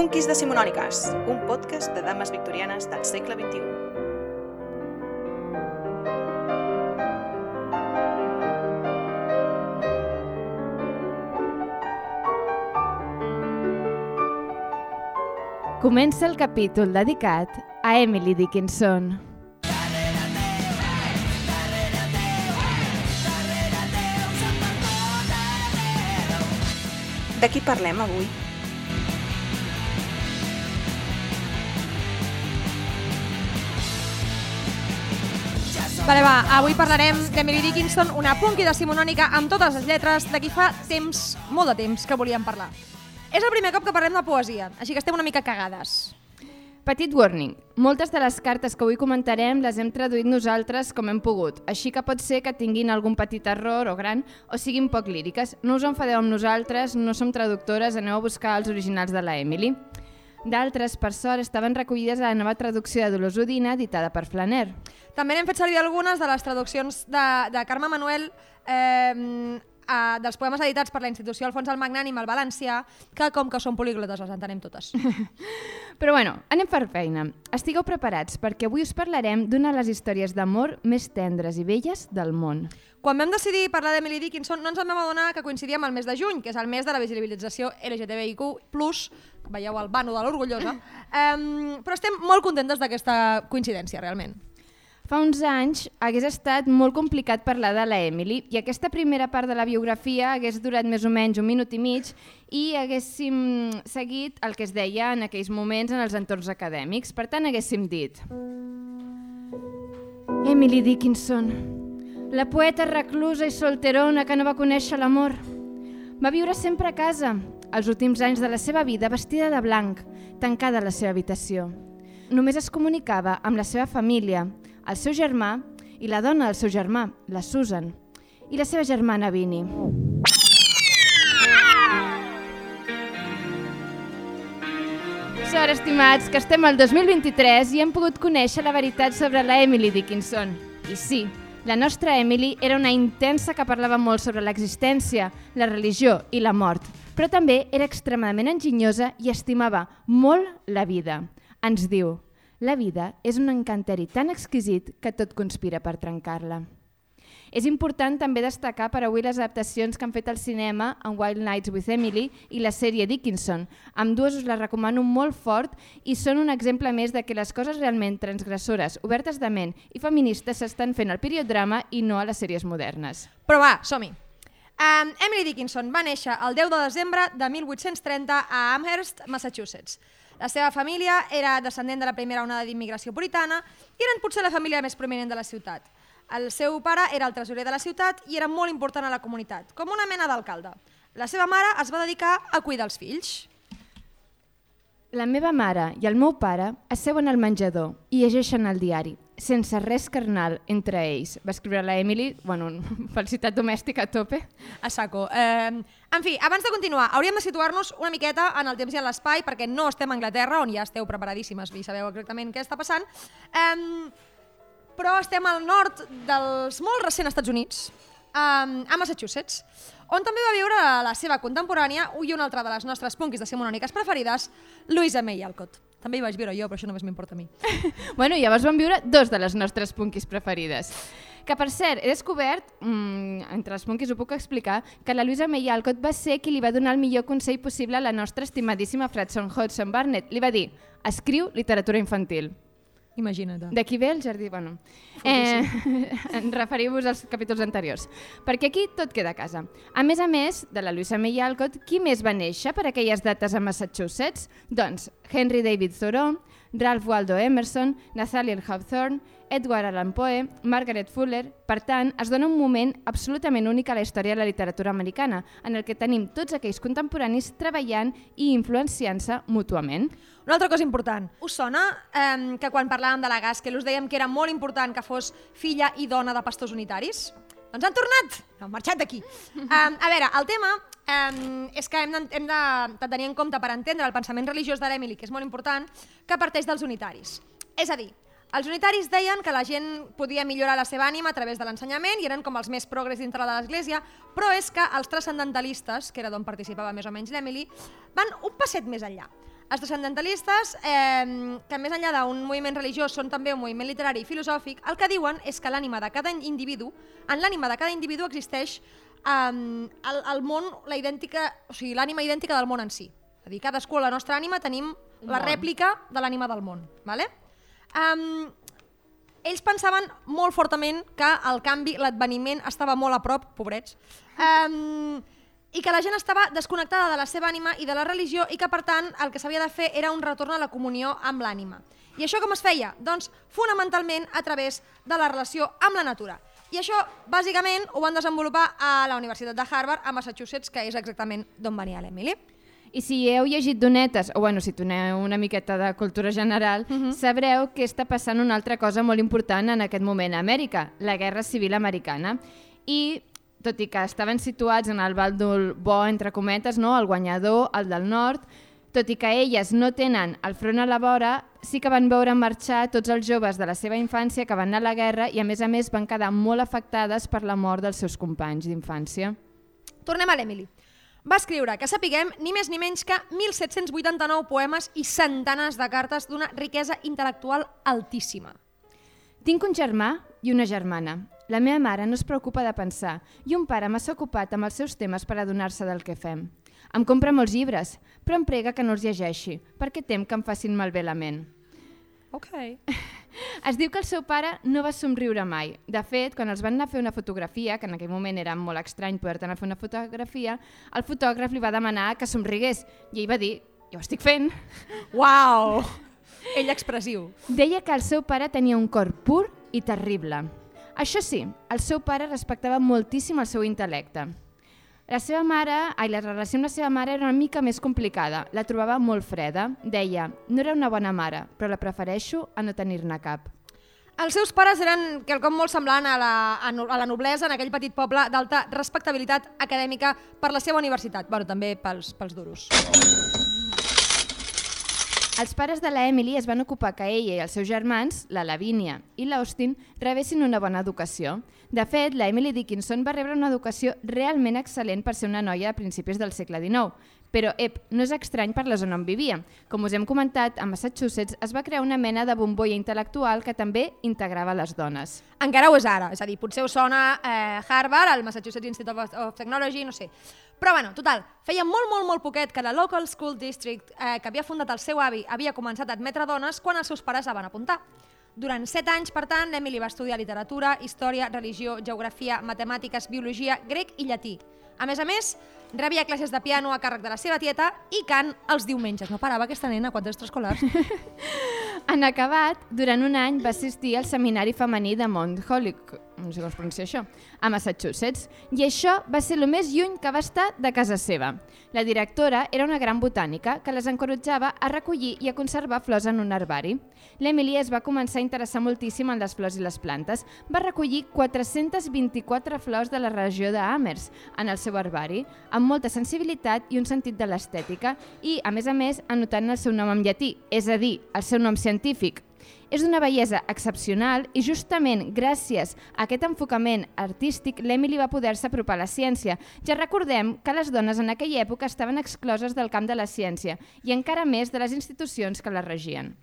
Punquis Decimonòniques, un podcast de dames victorianes del segle XXI. Comença el capítol dedicat a Emily Dickinson. De qui parlem avui? Vale, va, avui parlarem d'Emily Dickinson, una punky decimonònica amb totes les lletres de qui fa temps, molt de temps, que volíem parlar. És el primer cop que parlem de poesia, així que estem una mica cagades. Petit warning, moltes de les cartes que avui comentarem les hem traduït nosaltres com hem pogut, així que pot ser que tinguin algun petit error o gran o siguin poc líriques. No us enfadeu amb nosaltres, no som traductores, aneu a buscar els originals de la Emily. D'altres, per sort, estaven recollides a la nova traducció de Dolors Udina, editada per Flaner. També n'hem fet servir algunes de les traduccions de, de Carme Manuel eh, a, dels poemes editats per la institució Alfons el Magnànim al Valencià, que com que són políglotes les entenem totes. Però bueno, anem per feina. Estigueu preparats perquè avui us parlarem d'una de les històries d'amor més tendres i belles del món. Quan vam decidir parlar d'Emily Dickinson no ens vam adonar que coincidia amb el mes de juny, que és el mes de la visibilització LGTBIQ+, veieu el vano de l'orgullosa, um, però estem molt contentes d'aquesta coincidència, realment. Fa uns anys hagués estat molt complicat parlar de la Emily i aquesta primera part de la biografia hagués durat més o menys un minut i mig i haguéssim seguit el que es deia en aquells moments en els entorns acadèmics. Per tant, haguéssim dit... Emily Dickinson, la poeta reclusa i solterona que no va conèixer l'amor. Va viure sempre a casa, els últims anys de la seva vida vestida de blanc, tancada a la seva habitació. Només es comunicava amb la seva família, el seu germà i la dona del seu germà, la Susan, i la seva germana Vinnie. Sort, estimats, que estem al 2023 i hem pogut conèixer la veritat sobre la Emily Dickinson. I sí, la nostra Emily era una intensa que parlava molt sobre l'existència, la religió i la mort, però també era extremadament enginyosa i estimava molt la vida. Ens diu, la vida és un encanteri tan exquisit que tot conspira per trencar-la. És important també destacar per avui les adaptacions que han fet al cinema en Wild Nights with Emily i la sèrie Dickinson. Amb dues us les recomano molt fort i són un exemple més de que les coses realment transgressores, obertes de ment i feministes s'estan fent al periodrama i no a les sèries modernes. Però va, som-hi. Um, Emily Dickinson va néixer el 10 de desembre de 1830 a Amherst, Massachusetts. La seva família era descendent de la primera onada d'immigració puritana i eren potser la família més prominent de la ciutat. El seu pare era el tresorer de la ciutat i era molt important a la comunitat, com una mena d'alcalde. La seva mare es va dedicar a cuidar els fills. La meva mare i el meu pare asseuen al menjador i llegeixen el diari, sense res carnal entre ells. Va escriure la Emily, bueno, felicitat domèstica a tope. A saco. Eh, en fi, abans de continuar, hauríem de situar-nos una miqueta en el temps i en l'espai, perquè no estem a Anglaterra, on ja esteu preparadíssimes i sabeu exactament què està passant, eh, però estem al nord dels molt recents Estats Units, eh, a Massachusetts, on també va viure la seva contemporània i una altra de les nostres punkis decimonòniques preferides, Louisa May Alcott. També hi vaig viure jo, però això només m'importa a mi. bueno, llavors van viure dos de les nostres punkis preferides. Que, per cert, he descobert, mmm, entre els punkis ho puc explicar, que la Louisa May Alcott va ser qui li va donar el millor consell possible a la nostra estimadíssima Fredson Hodgson Barnett. Li va dir, escriu literatura infantil. Imagina't. D'aquí ve el jardí, bueno. Eh, referiu-vos als capítols anteriors. Perquè aquí tot queda a casa. A més a més de la Louisa May Alcott, qui més va néixer per aquelles dates a Massachusetts? Doncs Henry David Thoreau, Ralph Waldo Emerson, Nathaniel Hawthorne, Edward Allan Poe, Margaret Fuller... Per tant, es dona un moment absolutament únic a la història de la literatura americana, en el que tenim tots aquells contemporanis treballant i influenciant-se mútuament. Una altra cosa important. Us sona eh, que quan parlàvem de la Gaskell us dèiem que era molt important que fos filla i dona de pastors unitaris? Doncs han tornat! Han marxat d'aquí. Um, a veure, el tema um, és que hem, de, hem de, de tenir en compte per entendre el pensament religiós de l'Emily, que és molt important, que parteix dels unitaris. És a dir, els unitaris deien que la gent podia millorar la seva ànima a través de l'ensenyament i eren com els més progres dintre de l'Església, però és que els transcendentalistes, que era d'on participava més o menys l'Emily, van un passet més enllà. Els transcendentalistes, eh, que més enllà d'un moviment religiós són també un moviment literari i filosòfic, el que diuen és que l'ànima de cada individu, en l'ànima de cada individu existeix eh, el, el món, la idèntica, o sigui, l'ànima idèntica del món en si. És a dir, cadascú a la nostra ànima tenim la rèplica de l'ànima del món. Vale? Um, ells pensaven molt fortament que el canvi, l'adveniment, estava molt a prop, pobrets, um, i que la gent estava desconnectada de la seva ànima i de la religió i que, per tant, el que s'havia de fer era un retorn a la comunió amb l'ànima. I això com es feia? Doncs fonamentalment a través de la relació amb la natura. I això, bàsicament, ho van desenvolupar a la Universitat de Harvard, a Massachusetts, que és exactament d'on venia l'Emily. I si heu llegit donetes, o bueno, si toneu una miqueta de cultura general, uh -huh. sabreu que està passant una altra cosa molt important en aquest moment a Amèrica, la Guerra Civil Americana. I tot i que estaven situats en el bàndol bo, entre cometes, no? el guanyador, el del nord, tot i que elles no tenen el front a la vora, sí que van veure marxar tots els joves de la seva infància que van anar a la guerra i a més a més van quedar molt afectades per la mort dels seus companys d'infància. Tornem a l'Emily. Va escriure, que sapiguem, ni més ni menys que 1.789 poemes i centenars de cartes d'una riquesa intel·lectual altíssima. Tinc un germà i una germana. La meva mare no es preocupa de pensar i un pare massa ocupat amb els seus temes per adonar-se del que fem. Em compra molts llibres, però em prega que no els llegeixi, perquè tem que em facin malbé la ment. Ok. Es diu que el seu pare no va somriure mai. De fet, quan els van anar a fer una fotografia, que en aquell moment era molt estrany poder-te anar a fer una fotografia, el fotògraf li va demanar que somrigués i ell va dir, jo ho estic fent. Uau! Ell expressiu. Deia que el seu pare tenia un cor pur i terrible. Això sí, el seu pare respectava moltíssim el seu intel·lecte. La seva mare, ai, la relació amb la seva mare era una mica més complicada. La trobava molt freda. Deia, no era una bona mare, però la prefereixo a no tenir-ne cap. Els seus pares eren quelcom molt semblant a la, a no- a la noblesa en aquell petit poble d'alta respectabilitat acadèmica per la seva universitat. Bueno, també pels, pels duros. Els pares de la Emily es van ocupar que ella i els seus germans, la Lavínia i l'Austin, rebessin una bona educació. De fet, la Emily Dickinson va rebre una educació realment excel·lent per ser una noia de principis del segle XIX. Però, ep, no és estrany per la zona on vivia. Com us hem comentat, a Massachusetts es va crear una mena de bombolla intel·lectual que també integrava les dones. Encara ho és ara, és a dir, potser us sona eh, Harvard, el Massachusetts Institute of Technology, no sé. Però bueno, total, feia molt, molt, molt poquet que la Local School District, eh, que havia fundat el seu avi, havia començat a admetre dones quan els seus pares la van apuntar. Durant set anys, per tant, l'Emily va estudiar literatura, història, religió, geografia, matemàtiques, biologia, grec i llatí. A més a més, rebia classes de piano a càrrec de la seva tieta i cant els diumenges. No parava aquesta nena, quants extraescolars. En acabat, durant un any va assistir al seminari femení de Mount Holyoke, no sé com es pronuncia això, a Massachusetts, i això va ser el més lluny que va estar de casa seva. La directora era una gran botànica que les encoratjava a recollir i a conservar flors en un herbari. L'Emily es va començar a interessar moltíssim en les flors i les plantes. Va recollir 424 flors de la regió d'Amers en el seu herbari, amb molta sensibilitat i un sentit de l'estètica, i, a més a més, anotant el seu nom en llatí, és a dir, el seu nom científic, és d'una bellesa excepcional i justament gràcies a aquest enfocament artístic l'Emily va poder-se apropar a la ciència. Ja recordem que les dones en aquella època estaven excloses del camp de la ciència i encara més de les institucions que la regien.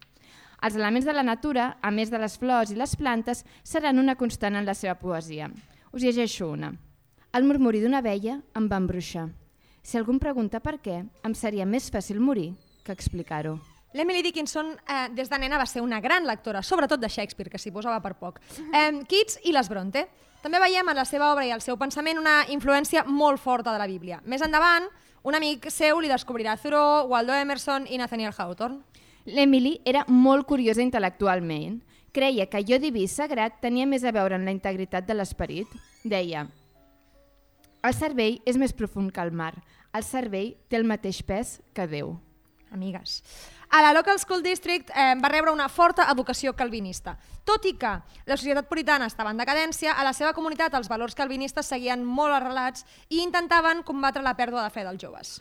Els elements de la natura, a més de les flors i les plantes, seran una constant en la seva poesia. Us llegeixo una. El murmuri d'una vella em va embruixar. Si algú em pregunta per què, em seria més fàcil morir que explicar-ho. L'Emily Dickinson, eh, des de nena, va ser una gran lectora, sobretot de Shakespeare, que s'hi posava per poc. Eh, Keats i les Bronte. També veiem en la seva obra i el seu pensament una influència molt forta de la Bíblia. Més endavant, un amic seu li descobrirà Thoreau, Waldo Emerson i Nathaniel Hawthorne. L'Emily era molt curiosa intel·lectualment. Creia que allò diví sagrat tenia més a veure amb la integritat de l'esperit. Deia, el cervell és més profund que el mar. El cervell té el mateix pes que Déu. Amigues. A la Local School District eh, va rebre una forta educació calvinista. Tot i que la societat puritana estava en decadència, a la seva comunitat els valors calvinistes seguien molt arrelats i intentaven combatre la pèrdua de fe dels joves.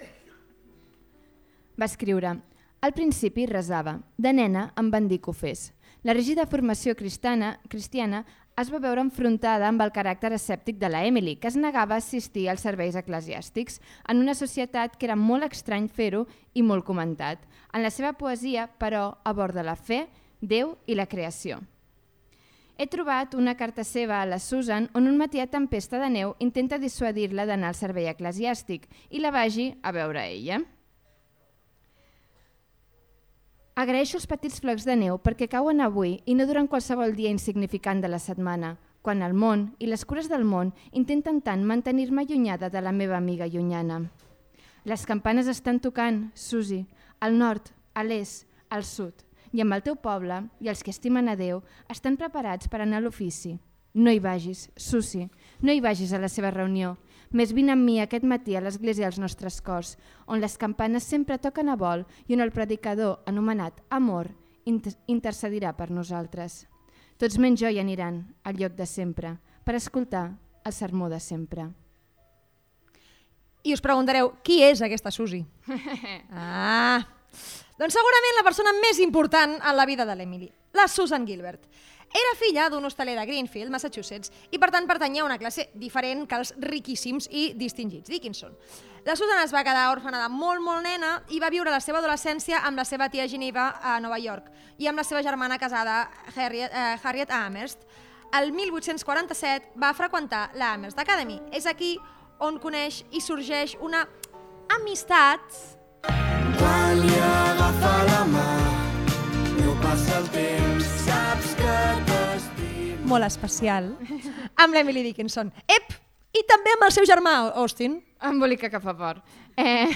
Va escriure, al principi resava, de nena em van dir que ho fes. La rígida formació cristiana, cristiana es va veure enfrontada amb el caràcter escèptic de la Emily, que es negava a assistir als serveis eclesiàstics, en una societat que era molt estrany fer-ho i molt comentat. En la seva poesia, però, aborda la fe, Déu i la creació. He trobat una carta seva a la Susan on un matí a tempesta de neu intenta dissuadir-la d'anar al servei eclesiàstic i la vagi a veure ella. Agraeixo els petits flocs de neu perquè cauen avui i no durant qualsevol dia insignificant de la setmana, quan el món i les cures del món intenten tant mantenir-me allunyada de la meva amiga llunyana. Les campanes estan tocant, Susi, al nord, a l'est, al sud, i amb el teu poble i els que estimen a Déu estan preparats per anar a l'ofici. No hi vagis, Susi, no hi vagis a la seva reunió, més vine amb mi aquest matí a l'església dels nostres cors, on les campanes sempre toquen a vol i on el predicador, anomenat Amor, inter intercedirà per nosaltres. Tots menys jo hi aniran, al lloc de sempre, per escoltar el sermó de sempre. I us preguntareu, qui és aquesta Susi? ah, doncs segurament la persona més important en la vida de l'Emily, la Susan Gilbert. Era filla d'un hostaler de Greenfield, Massachusetts, i per tant pertanyia a una classe diferent que els riquíssims i distingits Dickinson. La Susan es va quedar òrfana de molt, molt nena i va viure la seva adolescència amb la seva tia Geneva a Nova York i amb la seva germana casada Harriet, eh, Harriet Amherst. El 1847 va freqüentar la Amherst Academy. És aquí on coneix i sorgeix una amistat... Quan li agafa la mà, no passa el temps. Molt especial, amb l'Emily Dickinson. Ep! I també amb el seu germà, Austin. Embolica que fa por. Eh,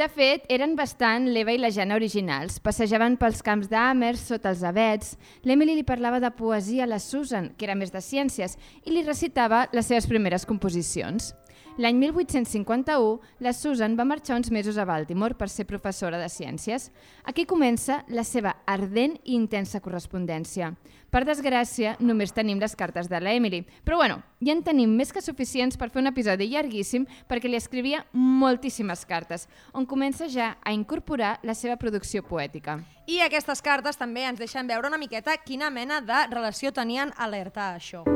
de fet, eren bastant l'Eva i la Jana originals. Passejaven pels camps d'Amers, sota els abets. L'Emily li parlava de poesia a la Susan, que era més de ciències, i li recitava les seves primeres composicions. L'any 1851, la Susan va marxar uns mesos a Baltimore per ser professora de ciències. Aquí comença la seva ardent i intensa correspondència. Per desgràcia, només tenim les cartes de la Emily, però bueno, ja en tenim més que suficients per fer un episodi llarguíssim perquè li escrivia moltíssimes cartes, on comença ja a incorporar la seva producció poètica. I aquestes cartes també ens deixen veure una miqueta quina mena de relació tenien alerta a això.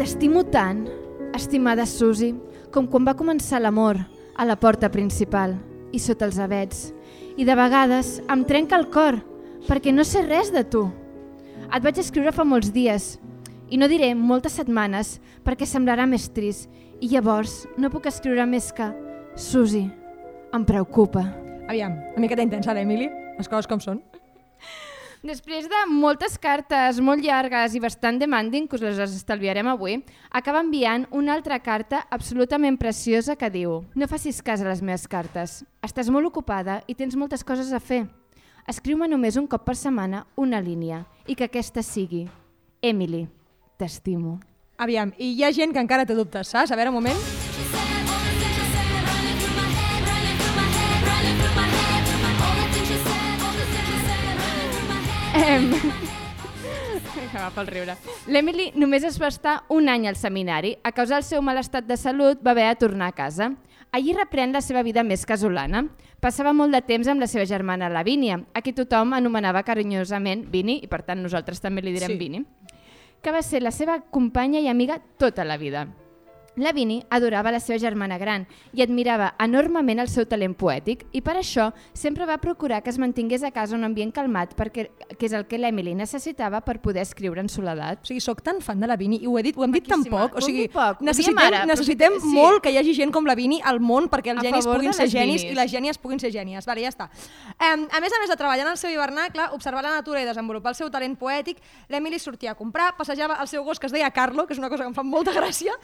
T'estimo tant, estimada Susi, com quan va començar l'amor a la porta principal i sota els avets. I de vegades em trenca el cor perquè no sé res de tu. Et vaig escriure fa molts dies i no diré moltes setmanes perquè semblarà més trist i llavors no puc escriure més que Susi, em preocupa. Aviam, una miqueta intensa l'Emily, les coses com són. Després de moltes cartes molt llargues i bastant demanding, que us les estalviarem avui, acaba enviant una altra carta absolutament preciosa que diu No facis cas a les meves cartes. Estàs molt ocupada i tens moltes coses a fer. Escriu-me només un cop per setmana una línia i que aquesta sigui Emily, t'estimo. Aviam, i hi ha gent que encara té dubtes, saps? A veure, un moment. Em... Agafa el riure. L'Emily només es va estar un any al seminari. A causa del seu mal estat de salut va haver de tornar a casa. Allí reprèn la seva vida més casolana. Passava molt de temps amb la seva germana Lavínia, a qui tothom anomenava carinyosament Vini, i per tant nosaltres també li direm Sí. Vini, que va ser la seva companya i amiga tota la vida. La Vini adorava la seva germana gran i admirava enormement el seu talent poètic i per això sempre va procurar que es mantingués a casa un ambient calmat perquè que és el que l'Emily necessitava per poder escriure en soledat. O sigui, sóc tan fan de la Vini i ho he dit, ho hem dit tan poc. O sigui, poc, necessitem, ara, necessitem sí. molt que hi hagi gent com la Vini al món perquè els A genis puguin ser genis i les gènies puguin ser gènies. Vale, ja està. Um, a més a més de treballar en el seu hivernacle, observar la natura i desenvolupar el seu talent poètic, l'Emily sortia a comprar, passejava el seu gos que es deia Carlo, que és una cosa que em fa molta gràcia.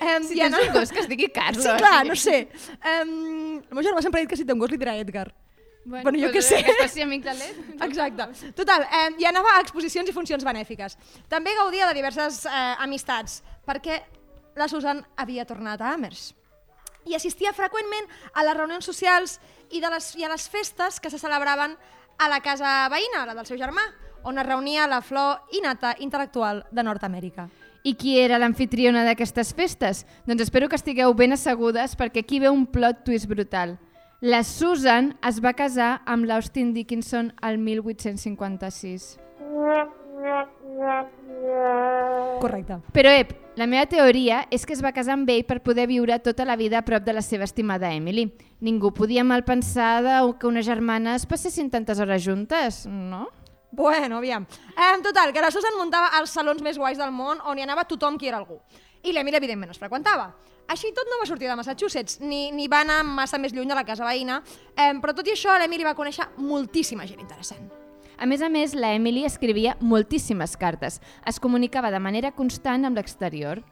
Um, Si tens un gos que es digui Carlo. Sí, clar, no sé. Um, el meu germà sempre ha dit que si té un gos li dirà Edgar. Bueno, Bueno, jo què sé. Que faci amic de l'Ed. Exacte. Total, eh, i anava a exposicions i funcions benèfiques. També gaudia de diverses eh, amistats, perquè la Susan havia tornat a Amers. I assistia freqüentment a les reunions socials i, de les, i a les festes que se celebraven a la casa veïna, la del seu germà, on es reunia la flor innata intel·lectual de Nord-Amèrica. I qui era l'anfitriona d'aquestes festes? Doncs espero que estigueu ben assegudes perquè aquí ve un plot twist brutal. La Susan es va casar amb l'Austin Dickinson al 1856. Correcte. Però, ep, la meva teoria és que es va casar amb ell per poder viure tota la vida a prop de la seva estimada Emily. Ningú podia mal pensar de que unes germanes passessin tantes hores juntes, no? Bueno, aviam. Eh, total, que la Susan muntava els salons més guais del món on hi anava tothom qui era algú. I l'Emily, evidentment, es freqüentava. Així tot no va sortir de Massachusetts, ni, ni va anar massa més lluny de la casa veïna, eh, però tot i això l'Emily va conèixer moltíssima gent interessant. A més a més, la Emily escrivia moltíssimes cartes. Es comunicava de manera constant amb l'exterior.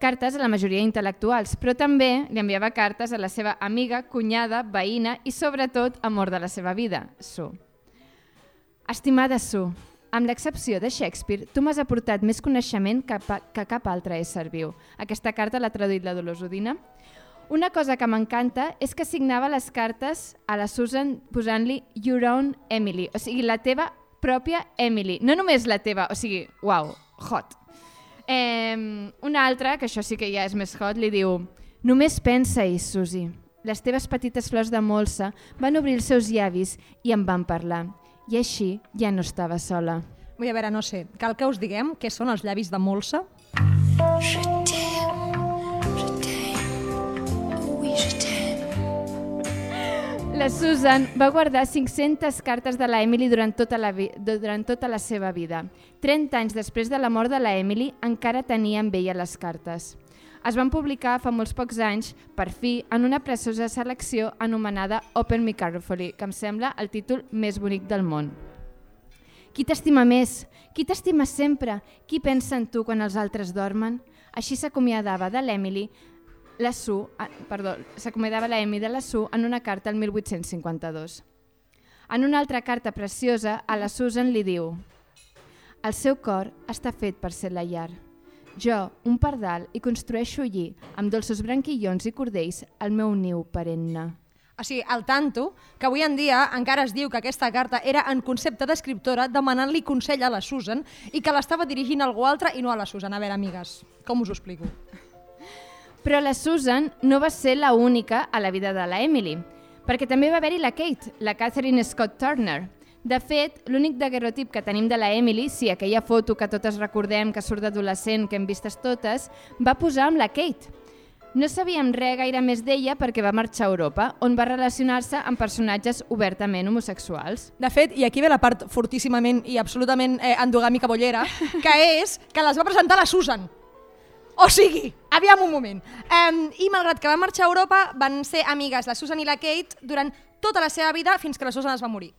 Cartes a la majoria intel·lectuals, però també li enviava cartes a la seva amiga, cunyada, veïna i, sobretot, amor de la seva vida, Sue. Estimada Sue, amb l'excepció de Shakespeare, tu m'has aportat més coneixement que, que cap altre ésser viu. Aquesta carta l'ha traduït la Dolors Udina. Una cosa que m'encanta és que signava les cartes a la Susan posant-li Your Own Emily, o sigui, la teva pròpia Emily. No només la teva, o sigui, uau, hot. Eh, una altra, que això sí que ja és més hot, li diu Només pensa-hi, Susi. Les teves petites flors de molsa van obrir els seus llavis i em van parlar. I així ja no estava sola. Vull a veure, no sé, cal que us diguem què són els llavis de molsa? Je. La Susan va guardar 500 cartes de la Emily durant tota la, durant tota la seva vida. 30 anys després de la mort de la Emily, encara tenia amb ella les cartes. Es van publicar fa molts pocs anys, per fi, en una preciosa selecció anomenada Open Carefully, que em sembla el títol més bonic del món. Qui t'estima més? Qui t'estima sempre? Qui pensa en tu quan els altres dormen? Així s'acomiadava de l'Emily la Sue, ah, perdó, s'acomiadava la de la Sue en una carta el 1852. En una altra carta preciosa, a la Susan li diu El seu cor està fet per ser la llar. Jo, un pardal, hi construeixo allí, amb dolços branquillons i cordells, el meu niu perenne. O sigui, al tanto, que avui en dia encara es diu que aquesta carta era en concepte d'escriptora demanant-li consell a la Susan i que l'estava dirigint a algú altre i no a la Susan. A veure, amigues, com us ho explico? Però la Susan no va ser la única a la vida de la Emily, perquè també va haver-hi la Kate, la Catherine Scott Turner. De fet, l'únic daguerrotip que tenim de la Emily, sí, aquella foto que totes recordem que surt d'adolescent, que hem vistes totes, va posar amb la Kate. No sabíem res gaire més d'ella perquè va marxar a Europa, on va relacionar-se amb personatges obertament homosexuals. De fet, i aquí ve la part fortíssimament i absolutament eh, endogàmica bollera, que és que les va presentar la Susan. O sigui, aviam un moment. Um, I malgrat que va marxar a Europa, van ser amigues la Susan i la Kate durant tota la seva vida fins que la Susan es va morir.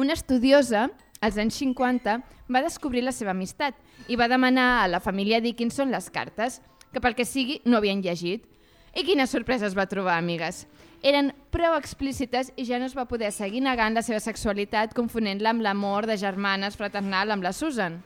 Una estudiosa, als anys 50, va descobrir la seva amistat i va demanar a la família Dickinson les cartes, que pel que sigui no havien llegit. I quina sorpresa es va trobar, amigues. Eren prou explícites i ja no es va poder seguir negant la seva sexualitat confonent-la amb l'amor de germanes fraternal amb la Susan.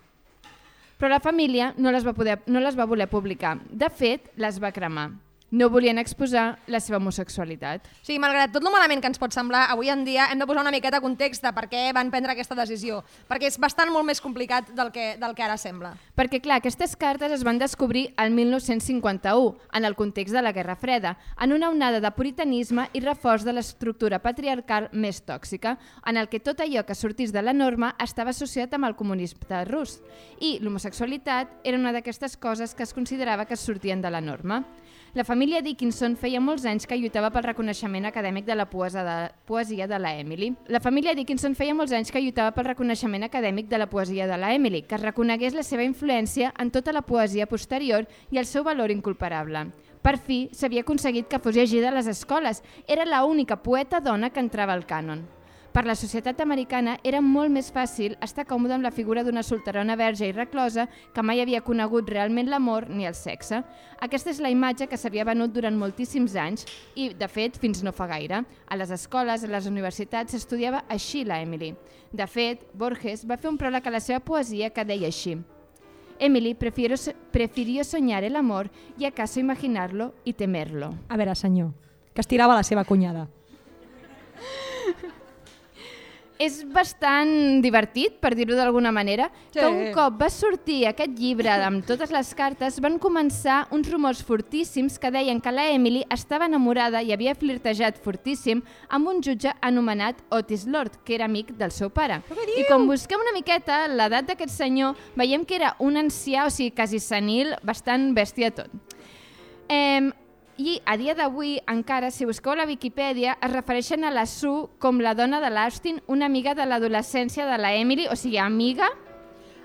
Però la família no les, va poder, no les va voler publicar. De fet, les va cremar. No volien exposar la seva homosexualitat. Sigui, malgrat tot lo malament que ens pot semblar, avui en dia hem de posar una miqueta context de per què van prendre aquesta decisió, perquè és bastant molt més complicat del que, del que ara sembla. Perquè, clar, aquestes cartes es van descobrir el 1951, en el context de la Guerra Freda, en una onada de puritanisme i reforç de l'estructura patriarcal més tòxica, en el que tot allò que sortís de la norma estava associat amb el comunisme rus, i l'homosexualitat era una d'aquestes coses que es considerava que sortien de la norma. La família Dickinson feia molts anys que lluitava pel reconeixement acadèmic de la poesia de, poesia de la Emily. La família Dickinson feia molts anys que lluitava pel reconeixement acadèmic de la poesia de la Emily, que reconegués la seva influència en tota la poesia posterior i el seu valor incomparable. Per fi, s'havia aconseguit que fos llegida a les escoles. Era la única poeta dona que entrava al cànon. Per la societat americana era molt més fàcil estar còmode amb la figura d'una solterona verge i reclosa que mai havia conegut realment l'amor ni el sexe. Aquesta és la imatge que s'havia venut durant moltíssims anys i, de fet, fins no fa gaire. A les escoles, a les universitats, s'estudiava així la Emily. De fet, Borges va fer un pròleg a la seva poesia que deia així Emily prefirió, soñar el amor y acaso imaginarlo y temerlo. A veure, senyor, que estirava la seva cunyada. És bastant divertit, per dir-ho d'alguna manera, Sí. que un cop va sortir aquest llibre amb totes les cartes, van començar uns rumors fortíssims que deien que la Emily estava enamorada i havia flirtejat fortíssim amb un jutge anomenat Otis Lord, que era amic del seu pare. I com busquem una miqueta l'edat d'aquest senyor, veiem que era un ancià, o sigui, quasi senil, bastant bèstia tot. Eh, I a dia d'avui, encara, si busqueu la Viquipèdia, es refereixen a la Sue com la dona de l'Austin, una amiga de l'adolescència de la Emily, o sigui, amiga...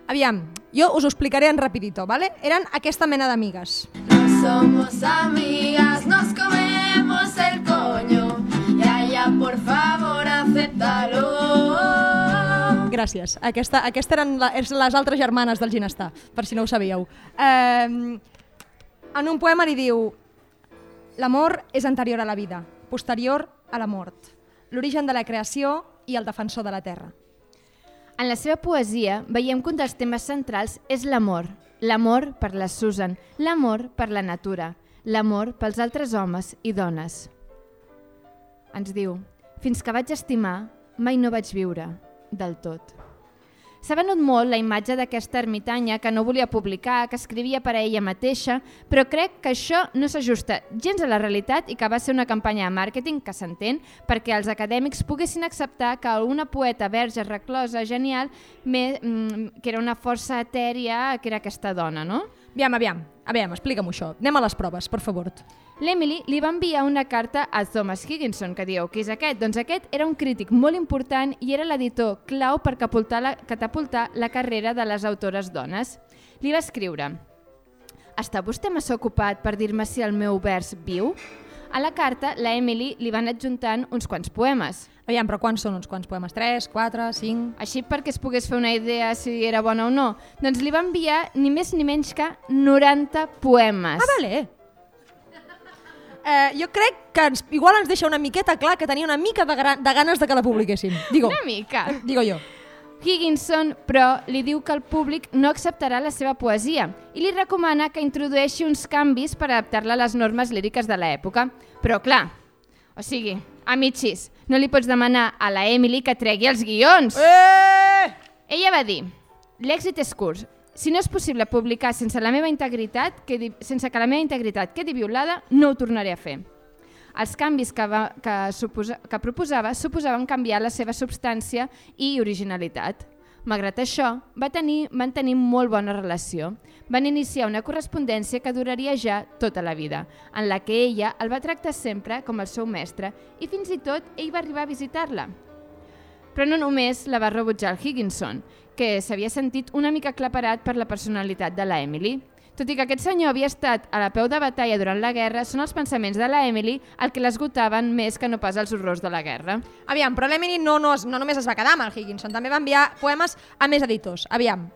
Aviam, jo us ho explicaré en rapidito, ¿vale? Eren aquesta mena d'amigues. No somos amigas, nos comemos el coño. Ya, ya, por favor, acéptalo. Gràcies. Aquesta, aquesta eren la, és les altres germanes del Ginestar, per si no ho sabíeu. Eh, en un poema li diu L'amor és anterior a la vida, posterior a la mort, l'origen de la creació i el defensor de la terra. En la seva poesia veiem que un dels temes centrals és l'amor. L'amor per la Susan, l'amor per la natura, l'amor pels altres homes i dones. Ens diu, fins que vaig estimar, mai no vaig viure del tot. S'ha venut molt la imatge d'aquesta ermitanya que no volia publicar, que escrivia per a ella mateixa, però crec que això no s'ajusta gens a la realitat i que va ser una campanya de màrqueting que s'entén perquè els acadèmics poguessin acceptar que una poeta verge reclosa genial mm, que era una força etèria que era aquesta dona, no? Aviam, aviam, aviam, explica'm això. Anem a les proves, per favor. L'Emily li va enviar una carta a Thomas Higginson, que diu, qui és aquest? Doncs aquest era un crític molt important i era l'editor clau per catapultar la, catapultar la carrera de les autores dones. Li va escriure, està vostè massa ocupat per dir-me si el meu vers viu? A la carta, la Emily li van adjuntant uns quants poemes. Aviam, però quants són uns quants poemes? 3, 4, 5... Així perquè es pogués fer una idea si era bona o no. Doncs li va enviar ni més ni menys que 90 poemes. Ah, vale. Eh, jo crec que ens, igual ens deixa una miqueta clar que tenia una mica de, gra- de ganes de que la publiquessin. Digo, Una mica. digo jo. Higginson, però, li diu que el públic no acceptarà la seva poesia i li recomana que introdueixi uns canvis per adaptar-la a les normes líriques de l'època. Però, clar, o sigui, a mitjis, no li pots demanar a la Emily que tregui els guions. Eh! Ella va dir, l'èxit és curt. Si no és possible publicar sense la meva integritat, quedi, sense que la meva integritat quedi violada, no ho tornaré a fer. Els canvis que, va, que, suposa, que proposava suposaven canviar la seva substància i originalitat. Malgrat això, va tenir, van tenir molt bona relació. Van iniciar una correspondència que duraria ja tota la vida, en la que ella el va tractar sempre com el seu mestre i fins i tot ell va arribar a visitar-la. Però no només la va rebutjar el Higginson, que s'havia sentit una mica aclaparat per la personalitat de la Emily. Tot i que aquest senyor havia estat a la peu de batalla durant la guerra, són els pensaments de la Emily el que l'esgotaven més que no pas els horrors de la guerra. Aviam, però l'Emily no, no, no només es va quedar amb el Higginson, també va enviar poemes a més editors. Aviam,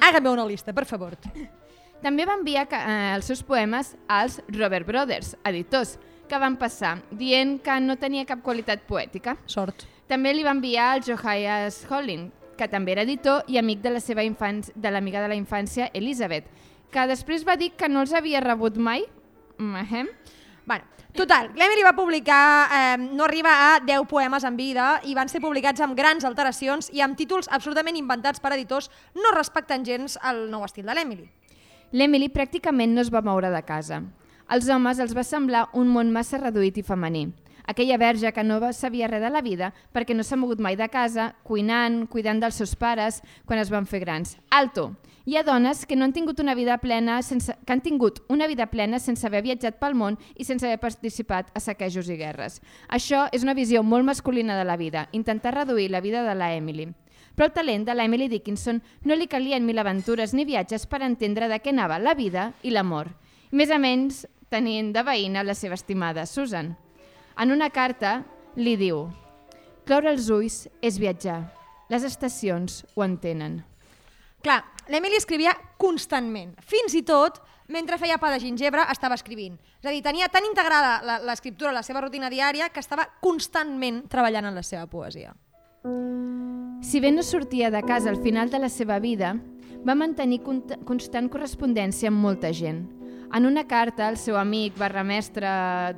hágame una lista, per favor. També va enviar eh, els seus poemes als Robert Brothers, editors, que van passar dient que no tenia cap qualitat poètica. Sort. També li va enviar al Josias Holling, que també era editor i amic de la seva infància, de l'amiga de la infància Elizabeth, que després va dir que no els havia rebut mai. Mahem. Bueno, total, l'Emily va publicar, eh, no arriba a 10 poemes en vida i van ser publicats amb grans alteracions i amb títols absolutament inventats per editors no respectant gens el nou estil de l'Emily. L'Emily pràcticament no es va moure de casa. Als homes els va semblar un món massa reduït i femení. Aquella verge que no sabia res de la vida perquè no s'ha mogut mai de casa, cuinant, cuidant dels seus pares quan es van fer grans. Alto! Hi ha dones que no han tingut una vida plena sense, que han tingut una vida plena sense haver viatjat pel món i sense haver participat a saquejos i guerres. Això és una visió molt masculina de la vida, intentar reduir la vida de la Emily. Però el talent de la Emily Dickinson no li calien mil aventures ni viatges per entendre de què anava la vida i l'amor. Més o menys tenint de veïna la seva estimada Susan. En una carta li diu Cloure els ulls és viatjar. Les estacions ho entenen. Clar, l'Emily escrivia constantment. Fins i tot, mentre feia pa de gingebre, estava escrivint. És a dir, tenia tan integrada l'escriptura a la seva rutina diària que estava constantment treballant en la seva poesia. Si bé no sortia de casa al final de la seva vida, va mantenir constant correspondència amb molta gent. En una carta, el seu amic barra mestre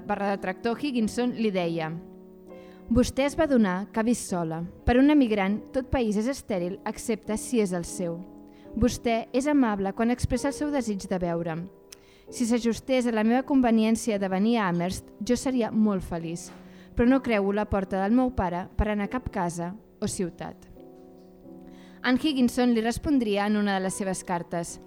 barra detractor Higginson li deia Vostè es va donar que ha vist sola. Per un emigrant, tot país és estèril excepte si és el seu. Vostè és amable quan expressa el seu desig de veure'm. Si s'ajustés a la meva conveniència de venir a Amherst, jo seria molt feliç, però no creu la porta del meu pare per anar a cap casa o ciutat. Ann Higginson li respondria en una de les seves cartes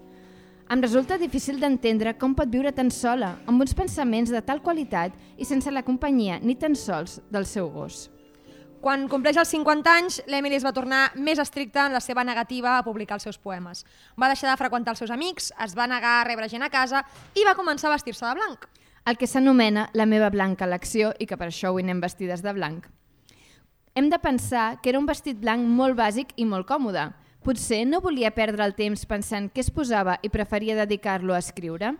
Em resulta difícil d'entendre com pot viure tan sola, amb uns pensaments de tal qualitat i sense la companyia ni tan sols del seu gos. Quan compleix els 50 anys, l'Emily es va tornar més estricta en la seva negativa a publicar els seus poemes. Va deixar de freqüentar els seus amics, es va negar a rebre gent a casa i va començar a vestir-se de blanc. El que s'anomena la meva blanca elecció i que per això avui anem vestides de blanc. Hem de pensar que era un vestit blanc molt bàsic i molt còmode. Potser no volia perdre el temps pensant què es posava i preferia dedicar-lo a escriure?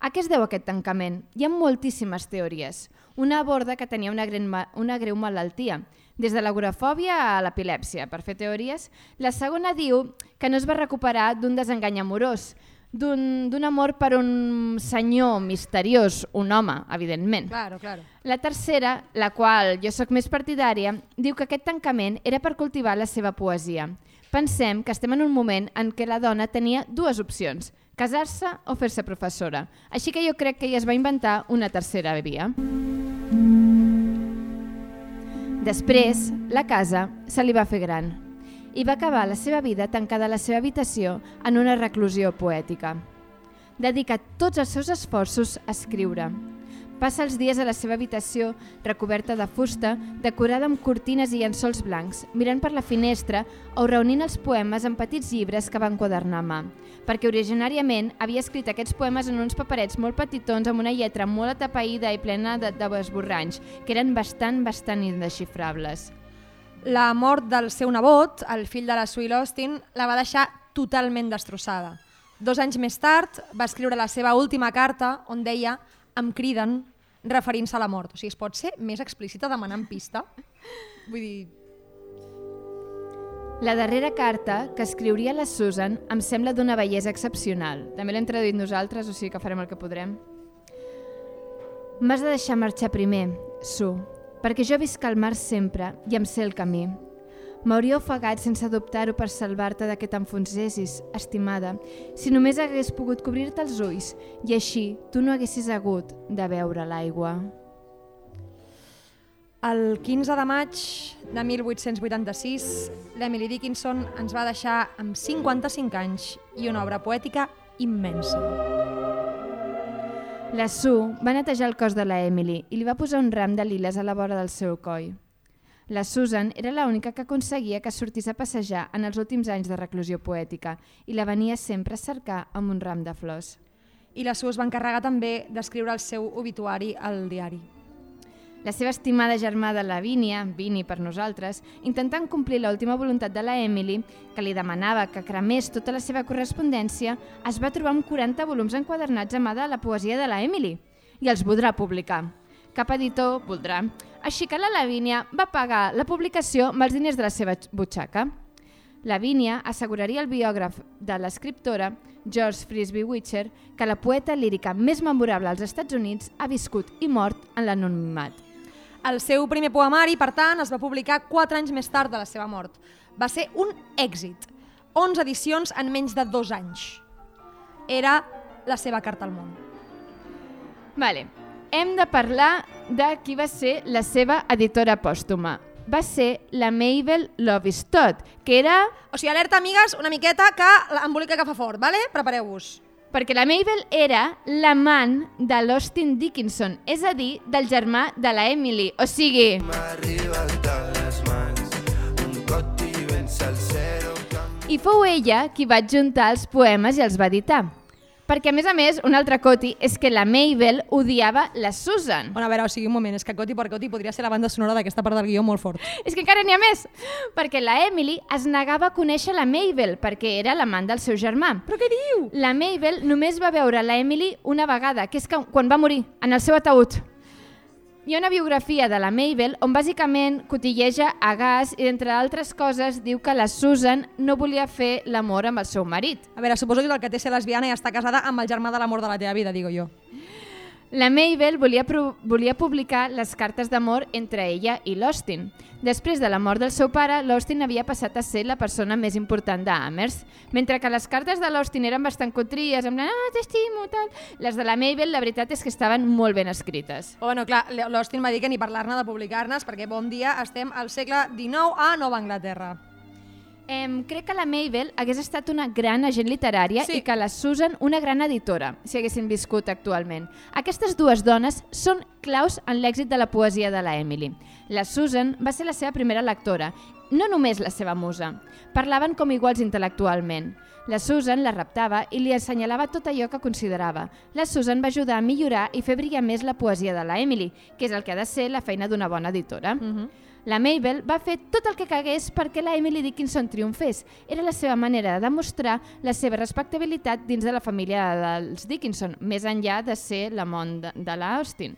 A què es deu aquest tancament? Hi ha moltíssimes teories. Una aborda que tenia una, greu, una greu malaltia, des de l'agorafòbia a l'epilèpsia, per fer teories. La segona diu que no es va recuperar d'un desengany amorós, d'un amor per un senyor misteriós, un home, evidentment. Claro, claro. La tercera, la qual jo sóc més partidària, diu que aquest tancament era per cultivar la seva poesia. Pensem que estem en un moment en què la dona tenia dues opcions, casar-se o fer-se professora. Així que jo crec que ella es va inventar una tercera via. Després, la casa se li va fer gran i va acabar la seva vida tancada a la seva habitació en una reclusió poètica. Dedica tots els seus esforços a escriure. Passa els dies a la seva habitació, recoberta de fusta, decorada amb cortines i llençols blancs, mirant per la finestra o reunint els poemes en petits llibres que va enquadernar a mà, perquè originàriament havia escrit aquests poemes en uns paperets molt petitons amb una lletra molt atapeïda i plena de, de esborranys, que eren bastant, bastant indesxifrables. La mort del seu nebot, el fill de la Sue Austin, la va deixar totalment destrossada. Dos anys més tard va escriure la seva última carta on deia em criden referint-se a la mort. O sigui, es pot ser més explícita demanant pista? Vull dir, La darrera carta que escriuria la Susan em sembla d'una bellesa excepcional. També l'hem traduït nosaltres, o sigui que farem el que podrem. M'has de deixar marxar primer, Su, perquè jo visc al mar sempre i em sé el camí. M'hauria ofegat sense dubtar-ho per salvar-te de que t'enfonsessis, estimada, si només hagués pogut cobrir-te els ulls i així tu no haguessis hagut de veure l'aigua. el 15 de maig de 1886, l'Emily Dickinson ens va deixar amb 55 anys i una obra poètica immensa. La Sue va netejar el cos de la Emily i li va posar un ram de liles a la vora del seu coll. La Susan era l'única que aconseguia que sortís a passejar en els últims anys de reclusió poètica i la venia sempre a cercar amb un ram de flors. I la Sue es va encarregar també d'escriure el seu obituari al diari. La seva estimada germana Lavínia, Vini per nosaltres, intentant complir l'última voluntat de la Emily, que li demanava que cremés tota la seva correspondència, es va trobar amb 40 volums enquadernats a mà de la poesia de la Emily i els voldrà publicar. Cap editor voldrà. Així que la Lavínia va pagar la publicació amb els diners de la seva butxaca. Lavínia asseguraria al biògraf de l'escriptora, George Frisbee Witcher, que la poeta lírica més memorable als Estats Units ha viscut i mort en l'anonimat. El seu primer poemari, per tant, es va publicar 4 anys més tard de la seva mort. Va ser un èxit. 11 edicions en menys de dos anys. Era la seva carta al món. Vale. Hem de parlar de qui va ser la seva editora pòstuma. Va ser la Mabel Lovistod, que era... O sigui, alerta, amigues, una miqueta que l'embolica que fa fort, vale? Prepareu-vos. Perquè la Mabel era l'amant de l'Austin Dickinson, és a dir, del germà de la Emily. O sigui, i fou ella qui va adjuntar els poemes i els va editar. Perquè, a més a més, un altre coti és que la Mabel odiava la Susan. Bueno, a veure, o sigui, un moment, és que Coti per Coti podria ser la banda sonora d'aquesta part del guió molt fort. És que encara n'hi ha més, perquè la Emily es negava a conèixer la Mabel, perquè era l'amant del seu germà. Però què diu? La Mabel només va veure la Emily una vegada, que és que quan va morir, en el seu ataúd. Hi ha una biografia de la Mabel on bàsicament cotilleja a gas i, entre altres coses, diu que la Susan no volia fer l'amor amb el seu marit. A veure, suposo que el que té ser lesbiana i està casada amb el germà de l'amor de la teva vida, digo jo. La Mabel volia, volia publicar les cartes d'amor entre ella i l'Austin. Després de la mort del seu pare, l'Austin havia passat a ser la persona més important d'Amherst. Mentre que les cartes de l'Austin eren bastant cotries, plan, ah, t'estimo, tal... Les de la Mabel, la veritat és que estaven molt ben escrites. Bueno, clar, l'Austin va dir que ni parlar-ne de publicar-nes, perquè bon dia estem al segle XIX a Nova Anglaterra. Em, crec que la Mabel hagués estat una gran agent literària Sí. i que la Susan una gran editora, si haguessin viscut actualment. Aquestes dues dones són claus en l'èxit de la poesia de la Emily. La Susan va ser la seva primera lectora, no només la seva musa. Parlaven com iguals intel·lectualment. La Susan la raptava i li assenyalava tot allò que considerava. La Susan va ajudar a millorar i fer brillar més la poesia de la Emily, que és el que ha de ser la feina d'una bona editora. Mm -hmm. La Mabel va fer tot el que cagués perquè la Emily Dickinson triomfés. Era la seva manera de demostrar la seva respectabilitat dins de la família dels Dickinson, més enllà de ser l'amont de, de la Austin.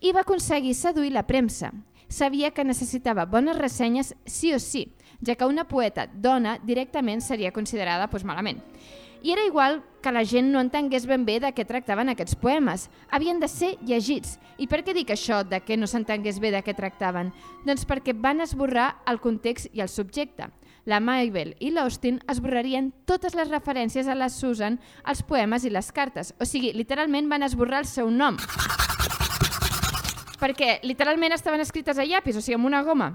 I va aconseguir seduir la premsa. Sabia que necessitava bones ressenyes sí o sí, ja que una poeta dona directament seria considerada doncs, malament. I era igual que la gent no entengués ben bé de què tractaven aquests poemes. Havien de ser llegits. I per què dic això, de que no s'entengués bé de què tractaven? Doncs perquè van esborrar el context i el subjecte. La Mabel i l'Austin esborrarien totes les referències a la Susan, als poemes i les cartes. O sigui, literalment van esborrar el seu nom. Perquè literalment estaven escrites a llapis, o sigui, amb una goma.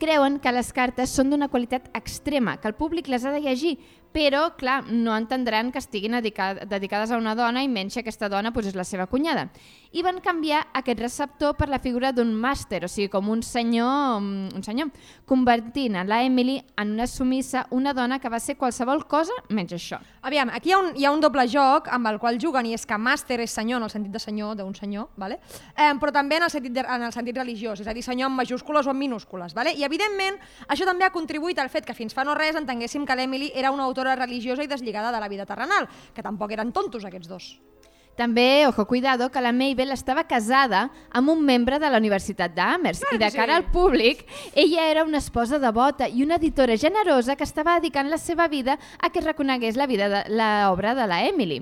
Creuen que les cartes són d'una qualitat extrema, que el públic les ha de llegir, però, clar, no entendran que estiguin dedica- dedicades a una dona i menys si aquesta dona doncs, és la seva cunyada. I van canviar aquest receptor per la figura d'un màster, o sigui, com un senyor, mm, un senyor, convertint a la Emily en una sumissa, una dona que va ser qualsevol cosa menys això. Aviam, aquí hi ha, un, hi ha un doble joc amb el qual juguen i és que màster és senyor en el sentit de senyor, d'un senyor, vale? eh, però també en el, sentit de, en el sentit religiós, és a dir, senyor en majúscules o en minúscules. Vale? I evidentment això també ha contribuït al fet que fins fa no res entenguéssim que l'Emily era una autora religiosa i deslligada de la vida terrenal, que tampoc eren tontos aquests dos. També, ojo, cuidado, que la Mabel estava casada amb un membre de la Universitat d'Amherst i de cara al públic, ella era una esposa devota i una editora generosa que estava dedicant la seva vida a que reconegués la vida de l'obra de la Emily.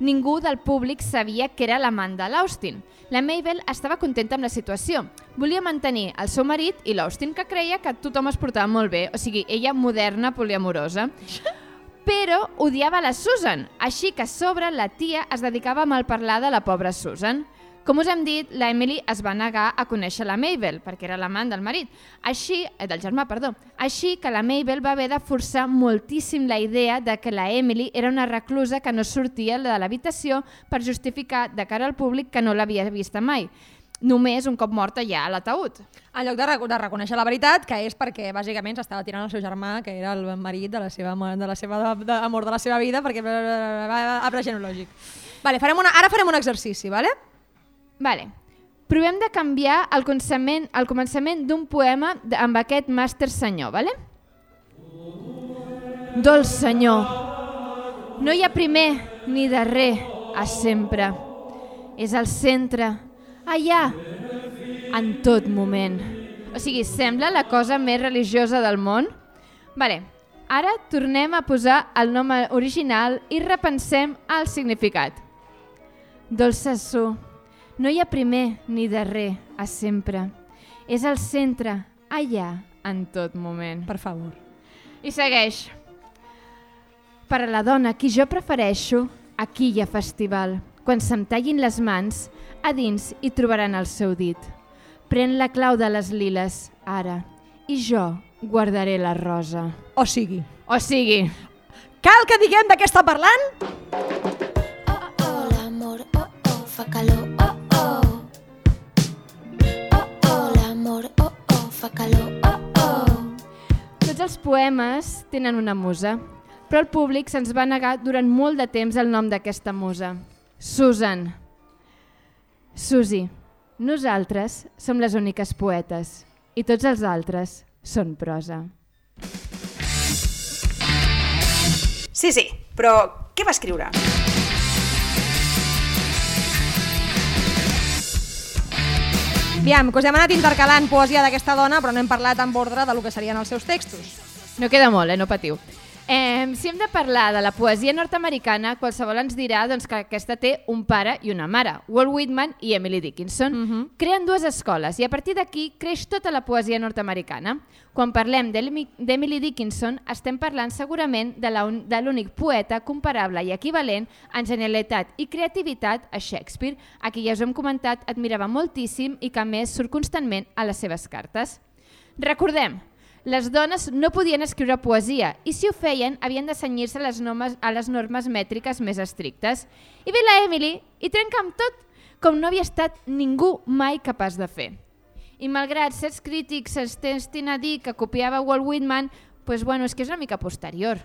Ningú del públic sabia que era l'amant de l'Austin. La Mabel estava contenta amb la situació. Volia mantenir el seu marit i l'Austin, que creia que tothom es portava molt bé, o sigui, ella moderna, poliamorosa però odiava la Susan, així que a sobre la tia es dedicava a malparlar de la pobra Susan. Com us hem dit, la Emily es va negar a conèixer la Mabel, perquè era l'amant del marit, així, eh, del germà, perdó. Així que la Mabel va haver de forçar moltíssim la idea de que la Emily era una reclusa que no sortia de l'habitació per justificar de cara al públic que no l'havia vista mai. Només un cop morta ja a l'ataúd. En lloc de, rec de reconèixer la veritat, que és perquè bàsicament s'estava tirant el seu germà, que era el marit de la seva, de la seva de, de, amor de la seva vida, perquè va arbre genològic. Vale, farem una, ara farem un exercici, vale? Vale. Provem de canviar el començament, el començament d'un poema amb aquest màster senyor, vale? Dolç senyor, no hi ha primer ni darrer a sempre. És al centre, allà, en tot moment. O sigui, sembla la cosa més religiosa del món? Vale, ara tornem a posar el nom original i repensem el significat. Dolça Su, no hi ha primer ni darrer a sempre. És al centre, allà, en tot moment. Per favor. I segueix. Per a la dona qui jo prefereixo, aquí hi ha festival. Quan se'm tallin les mans, a dins hi trobaran el seu dit. Pren la clau de les liles, ara, i jo guardaré la rosa. O sigui, O sigui, cal que diguem de què està parlant? Oh, oh, l'amor, oh, oh, fa calor, oh, oh. Oh, oh, l'amor, oh, oh, fa calor, oh, oh. Tots els poemes tenen una musa, però el públic se'ns va negar durant molt de temps el nom d'aquesta musa. Susan. Susi, nosaltres som les úniques poetes i tots els altres són prosa. Sí, sí, però què va escriure? Aviam, que us hem anat intercalant poesia d'aquesta dona, però no hem parlat amb ordre de lo que serien els seus textos. No queda molt, eh? no patiu. Eh, si hem de parlar de la poesia nord-americana, qualsevol ens dirà doncs, que aquesta té un pare i una mare, Walt Whitman i Emily Dickinson. Mm -hmm. Creen dues escoles i a partir d'aquí creix tota la poesia nord-americana. Quan parlem d'Emi- d'Emily Dickinson, estem parlant segurament de la un- de l'únic poeta comparable i equivalent en genialitat i creativitat a Shakespeare, a qui ja us hem comentat admirava moltíssim i que a més surt constantment a les seves cartes. Recordem, les dones no podien escriure poesia i si ho feien havien de senyir-se a, les normes, a les normes mètriques més estrictes. I ve la Emily i trenca amb tot com no havia estat ningú mai capaç de fer. I malgrat certs crítics s'estestin a dir que copiava Walt Whitman, pues bueno, és que és una mica posterior.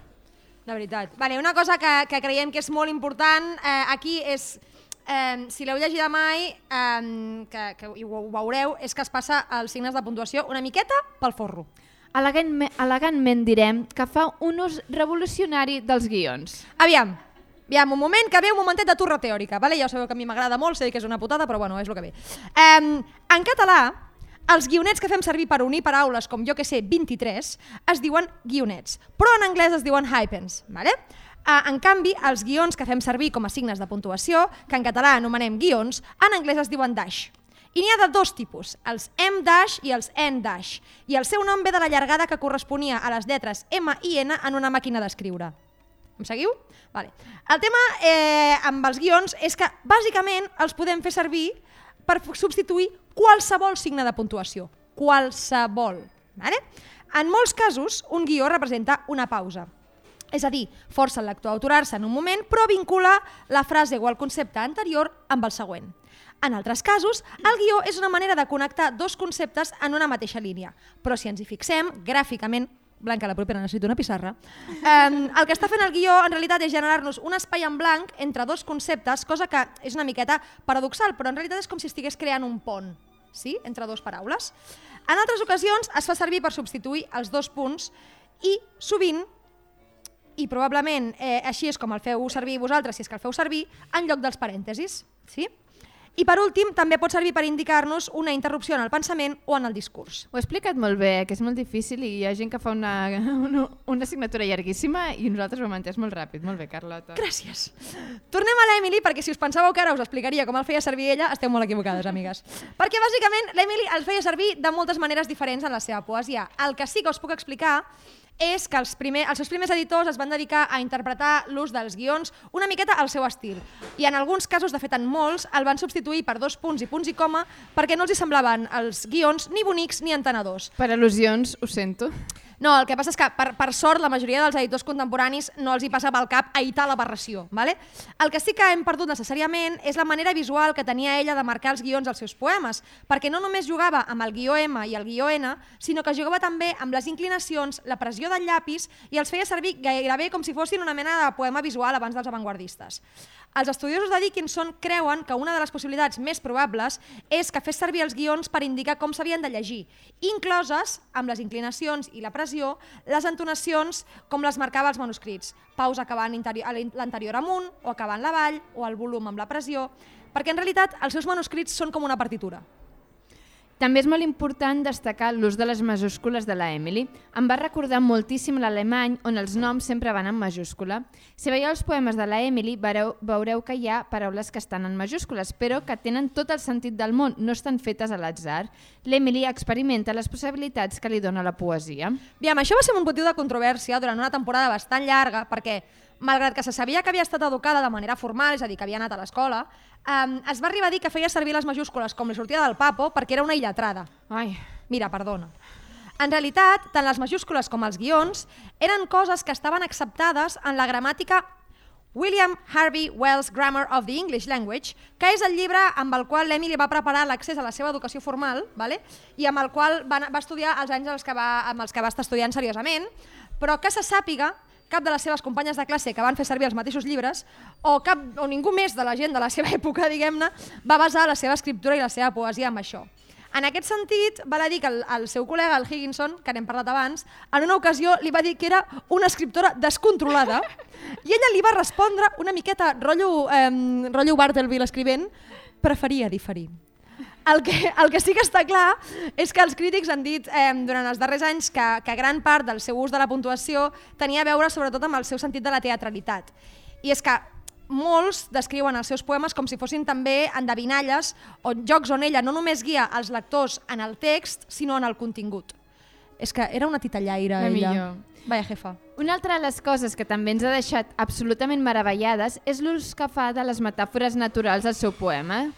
De veritat. Vale, una cosa que, que creiem que és molt important eh, aquí és, eh, si l'heu llegida mai, eh, que, que ho, ho veureu, és que es passa els signes de puntuació una miqueta pel forro. Elegantment, elegantment direm que fa un ús revolucionari dels guions. Aviam, aviam, un moment, que ve un momentet de turra teòrica, vale? ja sabeu que a mi m'agrada molt, sé que és una putada, però bueno, és el que ve. Eh, en català, els guionets que fem servir per unir paraules com jo que sé, 23, es diuen guionets, però en anglès es diuen hypens, vale? Eh, en canvi, els guions que fem servir com a signes de puntuació, que en català anomenem guions, en anglès es diuen dash. I n'hi ha de dos tipus, els M i els N i el seu nom ve de la llargada que corresponia a les lletres M i N en una màquina d'escriure. Em seguiu? Vale. El tema eh, amb els guions és que bàsicament els podem fer servir per substituir qualsevol signe de puntuació. Qualsevol. Vale? En molts casos, un guió representa una pausa. És a dir, força el lector a aturar-se en un moment, però vincula la frase o el concepte anterior amb el següent. En altres casos, el guió és una manera de connectar dos conceptes en una mateixa línia. Però si ens hi fixem, gràficament, Blanca, la propera necessito una pissarra, eh, el que està fent el guió en realitat és generar-nos un espai en blanc entre dos conceptes, cosa que és una miqueta paradoxal, però en realitat és com si estigués creant un pont sí? entre dues paraules. En altres ocasions es fa servir per substituir els dos punts i sovint i probablement eh, així és com el feu servir vosaltres, si és que el feu servir, en lloc dels parèntesis. Sí? I per últim, també pot servir per indicar-nos una interrupció en el pensament o en el discurs. Ho he explicat molt bé, que és molt difícil i hi ha gent que fa una, una, una assignatura llarguíssima i nosaltres ho hem entès molt ràpid. Molt bé, Carlota. Gràcies. Tornem a l'Emily, perquè si us pensàveu que ara us explicaria com el feia servir ella, esteu molt equivocades, amigues. Perquè bàsicament l'Emily el feia servir de moltes maneres diferents en la seva poesia. El que sí que us puc explicar és que els, primer, els seus primers editors es van dedicar a interpretar l'ús dels guions una miqueta al seu estil. I en alguns casos, de fet en molts, el van substituir per dos punts i punts i coma perquè no els hi semblaven els guions ni bonics ni entenedors. Per al·lusions, ho sento. No, el que passa és que, per, per sort, la majoria dels editors contemporanis no els hi passa pel cap aitar l'aberració. Vale? El que sí que hem perdut necessàriament és la manera visual que tenia ella de marcar els guions als seus poemes, perquè no només jugava amb el guió M i el guió N, sinó que jugava també amb les inclinacions, la pressió del llapis i els feia servir gairebé com si fossin una mena de poema visual abans dels avantguardistes. Els estudiosos de Dickinson creuen que una de les possibilitats més probables és que fes servir els guions per indicar com s'havien de llegir, incloses, amb les inclinacions i la pressió, les entonacions com les marcava els manuscrits, pausa acabant l'anterior amunt o acabant l'avall o el volum amb la pressió, perquè en realitat els seus manuscrits són com una partitura. També és molt important destacar l'ús de les majúscules de la Emily. Em va recordar moltíssim l'alemany, on els noms sempre van en majúscula. Si veieu els poemes de la Emily, veureu, veureu que hi ha paraules que estan en majúscules, però que tenen tot el sentit del món, no estan fetes a l'atzar. L'Emily experimenta les possibilitats que li dona la poesia. Aviam, això va ser un motiu de controvèrsia durant una temporada bastant llarga perquè, malgrat que se sabia que havia estat educada de manera formal, és a dir, que havia anat a l'escola, um, es va arribar a dir que feia servir les majúscules com li sortia del papo perquè era una illetrada. Ai, Mira, perdona. En realitat, tant les majúscules com els guions eren coses que estaven acceptades en la gramàtica William Harvey Wells Grammar of the English Language, que és el llibre amb el qual l'Emily va preparar l'accés a la seva educació formal vale? i amb el qual va, va estudiar els anys els que va, amb els que va estar estudiant seriosament, però que se sàpiga cap de les seves companyes de classe que van fer servir els mateixos llibres o, cap, o ningú més de la gent de la seva època, diguem-ne, va basar la seva escriptura i la seva poesia en això. En aquest sentit, val a dir que el, el seu col·lega, el Higginson, que n'hem parlat abans, en una ocasió li va dir que era una escriptora descontrolada i ella li va respondre una miqueta rotllo, eh, rotllo Bartleby l'escrivent, preferia diferir. El que, el que sí que està clar és que els crítics han dit eh, durant els darrers anys que, que gran part del seu ús de la puntuació tenia a veure sobretot amb el seu sentit de la teatralitat. I és que molts descriuen els seus poemes com si fossin també endevinalles o jocs on ella no només guia els lectors en el text, sinó en el contingut. És que era una titellaire, La ella. millor. Vaya jefa. Una altra de les coses que també ens ha deixat absolutament meravellades és l'ús que fa de les metàfores naturals al seu poema.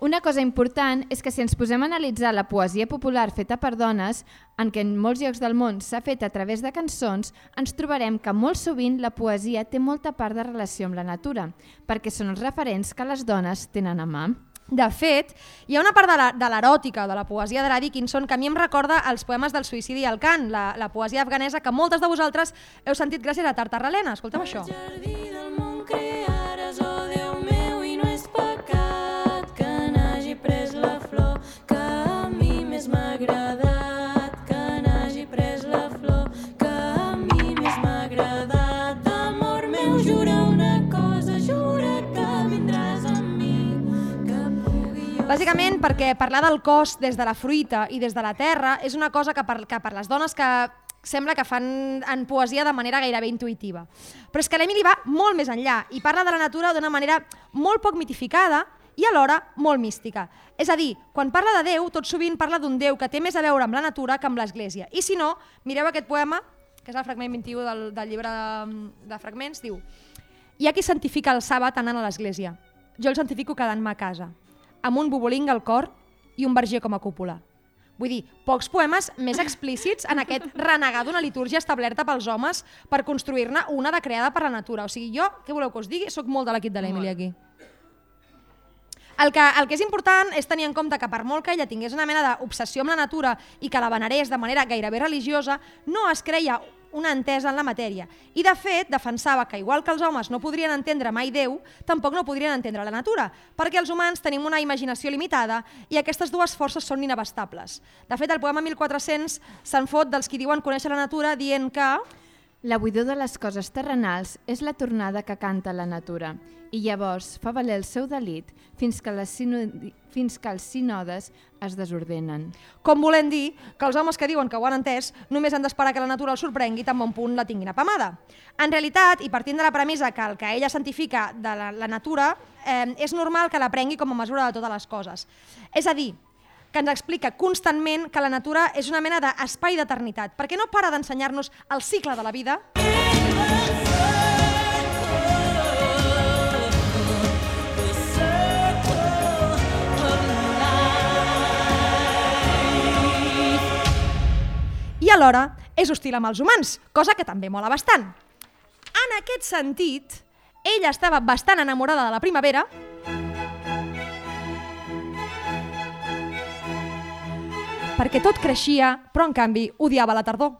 Una cosa important és que si ens posem a analitzar la poesia popular feta per dones, en què en molts llocs del món s'ha fet a través de cançons, ens trobarem que molt sovint la poesia té molta part de relació amb la natura, perquè són els referents que les dones tenen a mà. De fet, hi ha una part de la- de l'eròtica, de la poesia de la Dickinson, que a mi em recorda els poemes del suïcidi i el cant, la, la poesia afganesa que moltes de vosaltres heu sentit gràcies a Tartarralena. Escolteu això. jardí del Bàsicament perquè parlar del cos des de la fruita i des de la terra és una cosa que per, que per les dones que sembla que fan en poesia de manera gairebé intuïtiva. Però és que l'Emily va molt més enllà i parla de la natura d'una manera molt poc mitificada i alhora molt mística. És a dir, quan parla de Déu, tot sovint parla d'un Déu que té més a veure amb la natura que amb l'Església. I si no, mireu aquest poema, que és el fragment 21 del, del llibre de, de fragments, diu Hi ha qui santifica el sàbat anant a l'església. Jo el santifico quedant-me a casa, amb un bobolinc al cor i un verger com a cúpula. Vull dir, pocs poemes més explícits en aquest renegar d'una litúrgia establerta pels homes per construir-ne una de creada per la natura. O sigui, jo, què voleu que us digui? Soc molt de l'equip de l'Emily aquí. El que, el que és important és tenir en compte que per molt que ella tingués una mena d'obsessió amb la natura i que la venerés de manera gairebé religiosa, no es creia una entesa en la matèria. I, de fet, defensava que, igual que els homes no podrien entendre mai Déu, tampoc no podrien entendre la natura, perquè els humans tenim una imaginació limitada i aquestes dues forces són inabastables. De fet, el poema 1400 se'n fot dels qui diuen conèixer la natura dient que... La buidor de les coses terrenals és la tornada que canta la natura i llavors fa valer el seu delit fins que, les sinodi... fins que els sinodes es desordenen. Com volent dir que els homes que diuen que ho han entès només han d'esperar que la natura els sorprengui tan bon punt la tinguin apamada. En realitat, i partint de la premissa que el que ella santifica de la, la natura, eh, és normal que la prengui com a mesura de totes les coses. És a dir, que ens explica constantment que la natura és una mena d'espai d'eternitat, perquè no para d'ensenyar-nos el cicle de la vida, i alhora és hostil amb els humans, cosa que també mola bastant. En aquest sentit, ella estava bastant enamorada de la primavera, perquè tot creixia, però en canvi odiava la tardor.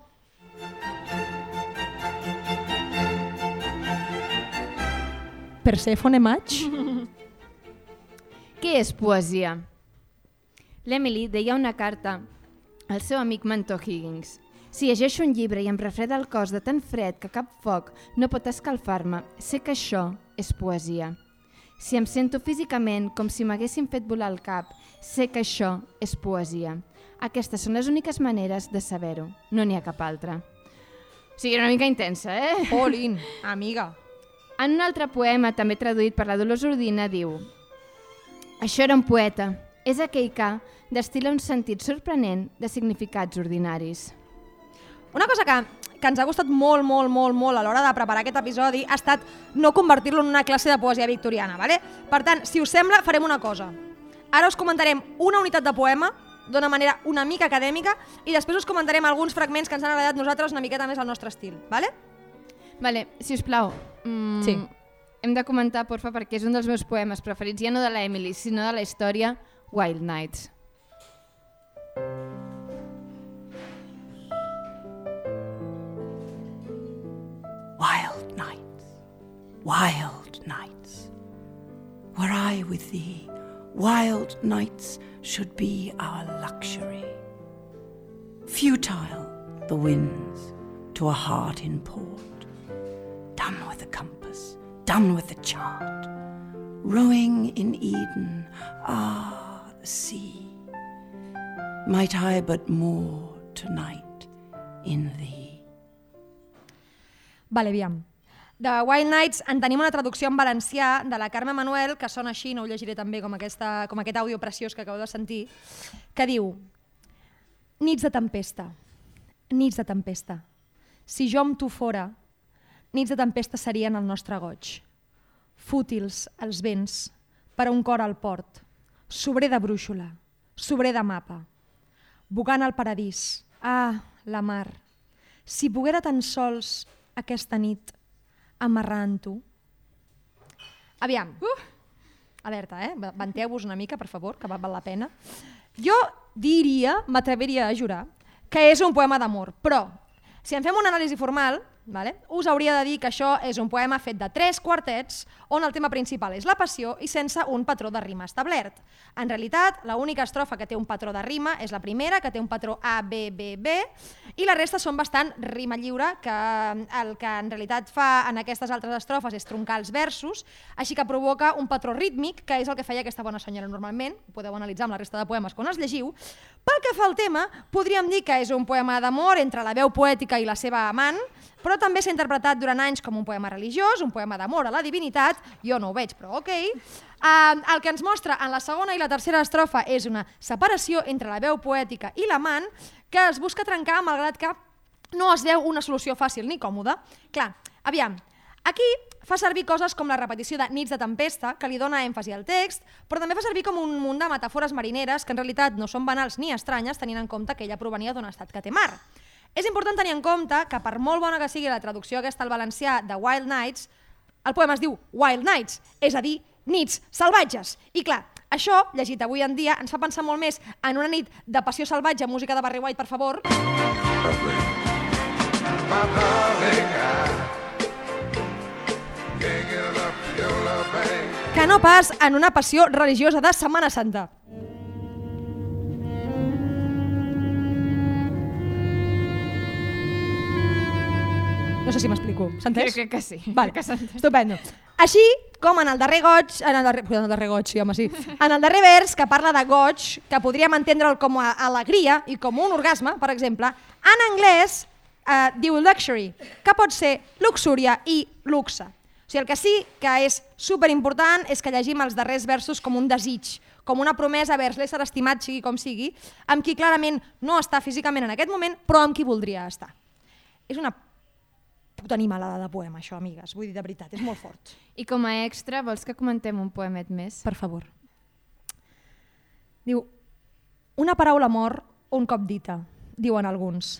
Persephone maig? Què és poesia? L'Emily deia una carta al seu amic mentor Higgins. Si llegeixo un llibre i em refreda el cos de tan fred que cap foc no pot escalfar-me, sé que això és poesia. Si em sento físicament com si m'haguessin fet volar el cap, sé que això és poesia. Aquestes són les úniques maneres de saber-ho. No n'hi ha cap altra. O sigui, era una mica intensa, eh? Olin, amiga. En un altre poema, també traduït per la Dolors Ordina, diu Això era un poeta. És aquell que destila un sentit sorprenent de significats ordinaris. Una cosa que, que ens ha gustat molt, molt, molt, molt a l'hora de preparar aquest episodi ha estat no convertir-lo en una classe de poesia victoriana. ¿vale? Per tant, si us sembla, farem una cosa. Ara us comentarem una unitat de poema d'una manera una mica acadèmica i després us comentarem alguns fragments que ens han agradat nosaltres una miqueta més al nostre estil. ¿vale? Vale, si us plau, mm, Sí. hem de comentar, porfa, perquè és un dels meus poemes preferits, ja no de la Emily, sinó de la història Wild Nights. Wild nights, wild nights. Were I with thee, wild nights should be our luxury. Futile the winds to a heart in port. Done with the compass, done with the chart. Rowing in Eden, ah, the sea. Might I but moor tonight in thee. Vale, aviam. De Wild Nights en tenim una traducció en valencià de la Carme Manuel, que sona així, no ho llegiré també com, aquesta, com aquest àudio preciós que acabo de sentir, que diu Nits de tempesta, nits de tempesta. Si jo amb tu fora, nits de tempesta serien el nostre goig. Fútils els vents, per a un cor al port, sobrer de brúixola, sobrer de mapa, bugant al paradís. Ah, la mar, si poguera tan sols aquesta nit tu. Aviam. Uh! Alerta, eh? Venteu-vos una mica, per favor, que val la pena. Jo diria, m'atreviria a jurar, que és un poema d'amor, però si en fem una anàlisi formal, vale, us hauria de dir que això és un poema fet de tres quartets on el tema principal és la passió i sense un patró de rima establert. En realitat, l'única estrofa que té un patró de rima és la primera, que té un patró A, B, B, B, i la resta són bastant rima lliure, que el que en realitat fa en aquestes altres estrofes és troncar els versos, així que provoca un patró rítmic, que és el que feia aquesta bona senyora normalment, ho podeu analitzar amb la resta de poemes quan els llegiu. Pel que fa al tema, podríem dir que és un poema d'amor entre la veu poètica i la seva amant, però també s'ha interpretat durant anys com un poema religiós, un poema d'amor a la divinitat, jo no ho veig, però ok. Uh, el que ens mostra en la segona i la tercera estrofa és una separació entre la veu poètica i l'amant que es busca trencar malgrat que no es veu una solució fàcil ni còmoda. Clar, aviam, aquí fa servir coses com la repetició de nits de tempesta, que li dona èmfasi al text, però també fa servir com un munt de metàfores marineres que en realitat no són banals ni estranyes, tenint en compte que ella provenia d'un estat que té mar. És important tenir en compte que per molt bona que sigui la traducció aquesta al valencià de Wild Nights, el poema es diu Wild Nights, és a dir, nits salvatges. I clar, això, llegit avui en dia, ens fa pensar molt més en una nit de passió salvatge, música de Barry White, per favor, que no pas en una passió religiosa de Setmana Santa. No sé si m'explico. S'ha entès? Crec que sí. Vale, que estupendo. Així com en el darrer goig, en el darrer, en el darrer goig, sí, home, sí, en el darrer vers que parla de goig, que podríem entendre'l com a alegria i com un orgasme, per exemple, en anglès eh, diu luxury, que pot ser luxúria i luxe. O sigui, el que sí que és superimportant és que llegim els darrers versos com un desig, com una promesa vers l'ésser estimat, sigui com sigui, amb qui clarament no està físicament en aquest moment, però amb qui voldria estar. És una puta animalada de poema, això, amigues. Vull dir, de veritat, és molt fort. I com a extra, vols que comentem un poemet més? Per favor. Diu, una paraula mor un cop dita, diuen alguns.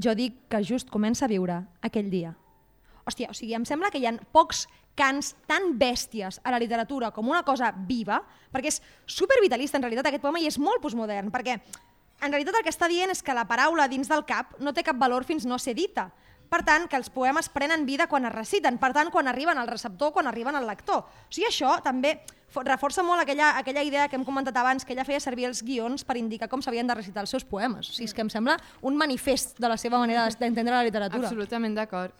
Jo dic que just comença a viure aquell dia. Hòstia, o sigui, em sembla que hi ha pocs cants tan bèsties a la literatura com una cosa viva, perquè és supervitalista en realitat aquest poema i és molt postmodern, perquè en realitat el que està dient és que la paraula dins del cap no té cap valor fins no ser dita. Per tant, que els poemes prenen vida quan es reciten, per tant, quan arriben al receptor, quan arriben al lector. O sigui, això també fo- reforça molt aquella, aquella idea que hem comentat abans, que ella feia servir els guions per indicar com s'havien de recitar els seus poemes. O sigui, és que em sembla un manifest de la seva manera d'entendre la literatura. Absolutament d'acord.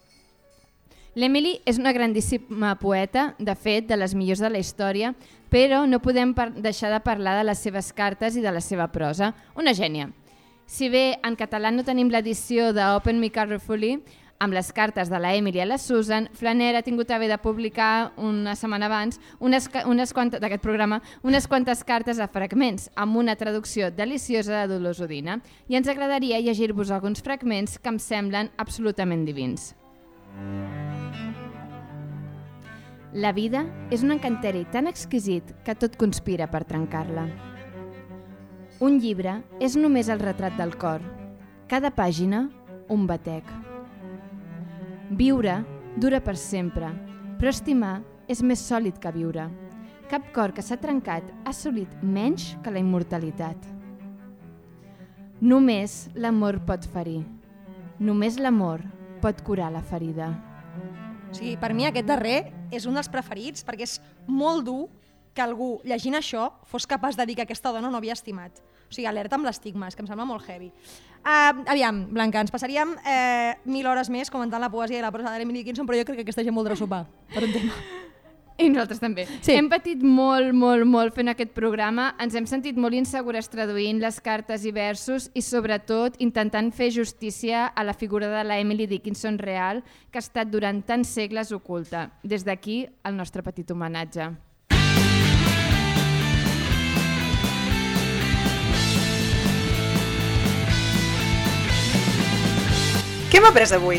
L'Emily és una grandíssima poeta, de fet, de les millors de la història, però no podem deixar de parlar de les seves cartes i de la seva prosa. Una gènia. Si bé en català no tenim l'edició d'Open Me Carefully, amb les cartes de la Emily i la Susan, Flaner ha tingut a de publicar una setmana abans unes, unes quantes d'aquest programa unes quantes cartes a fragments amb una traducció deliciosa de Dolors Udina i ens agradaria llegir-vos alguns fragments que em semblen absolutament divins. La vida és un encanteri tan exquisit que tot conspira per trencar-la. Un llibre és només el retrat del cor. Cada pàgina, un batec. Viure dura per sempre, però estimar és més sòlid que viure. Cap cor que s'ha trencat ha assolit menys que la immortalitat. Només l'amor pot ferir. Només l'amor pot curar la ferida. O sigui, per mi aquest darrer és un dels preferits perquè és molt dur que algú, llegint això, fos capaç de dir que aquesta dona no havia estimat. O sigui, alerta amb l'estigma, és que em sembla molt heavy. Uh, aviam, Blanca, ens passaríem eh, mil hores més comentant la poesia i la prosa de l'Emily Dickinson, però jo crec que aquesta gent voldrà sopar per un tema. I nosaltres també. Sí. Hem patit molt, molt, molt fent aquest programa. Ens hem sentit molt insegures traduint les cartes i versos i, sobretot, intentant fer justícia a la figura de la Emily Dickinson real, que ha estat durant tants segles oculta. Des d'aquí, el nostre petit homenatge. Què hem après avui?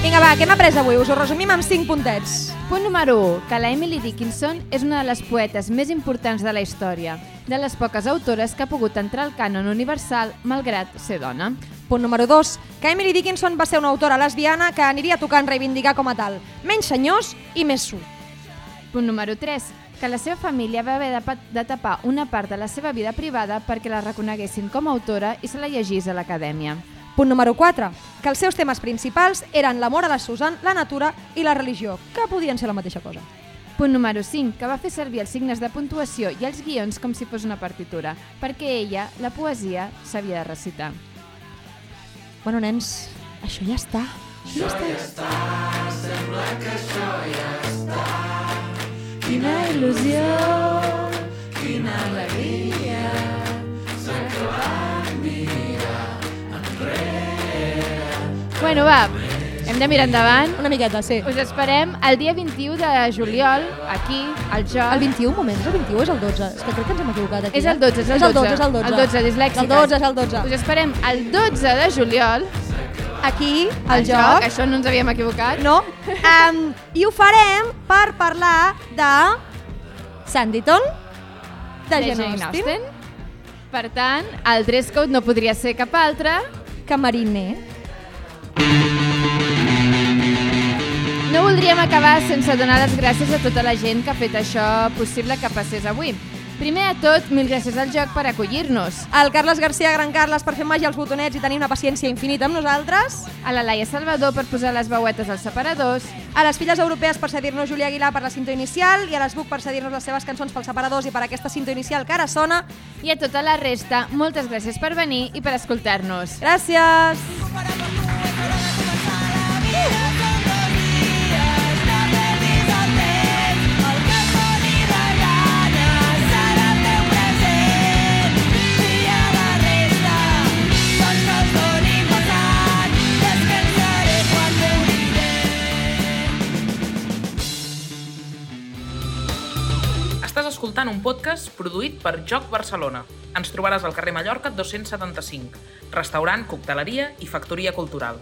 Vinga, va, què hem après avui? Us ho resumim amb 5 puntets. Punt número 1, que la Emily Dickinson és una de les poetes més importants de la història, de les poques autores que ha pogut entrar al cànon universal malgrat ser dona. Punt número 2, que Emily Dickinson va ser una autora lesbiana que aniria tocant reivindicar com a tal. Menys senyors i més su. Punt número 3, que la seva família va haver de, de tapar una part de la seva vida privada perquè la reconeguessin com a autora i se la llegís a l'acadèmia. Punt número 4, que els seus temes principals eren l'amor a la Susan, la natura i la religió, que podien ser la mateixa cosa. Punt número 5, que va fer servir els signes de puntuació i els guions com si fos una partitura, perquè ella, la poesia, s'havia de recitar. Bueno, nens, això ja està. Això ja està. Quina il·lusió, quina alegria, Bueno, va, hem de mirar endavant. Una miqueta, sí. Us esperem el dia 21 de juliol, aquí, al joc. El 21, un moment, és el 21 o és el 12? És que crec que ens hem equivocat aquí. És el 12, és el És el 12. 12, és el 12. El 12, dislèxiques. El 12, és el 12. Us esperem el 12 de juliol, Aquí, al joc. joc. Això no ens havíem equivocat. No. Um, I ho farem per parlar de Sanditon, de, de Jane Austen, Per tant, el dress code no podria ser cap altre. que Mariner. No voldríem acabar sense donar les gràcies a tota la gent que ha fet això possible que passés avui. Primer de tot, mil gràcies al joc per acollir-nos. El Carles Garcia, Gran Carles, per fer màgia als botonets i tenir una paciència infinita amb nosaltres. A la Laia Salvador per posar les veuetes als separadors. A les filles europees per cedir-nos Júlia Aguilar per la cinta inicial i a les Buc per cedir-nos les seves cançons pels separadors i per aquesta cinta inicial que ara sona. I a tota la resta, moltes gràcies per venir i per escoltar-nos. Gràcies! Estàs escoltant un podcast produït per Joc Barcelona. Ens trobaràs al carrer Mallorca 275, restaurant, cocteleria i factoria cultural.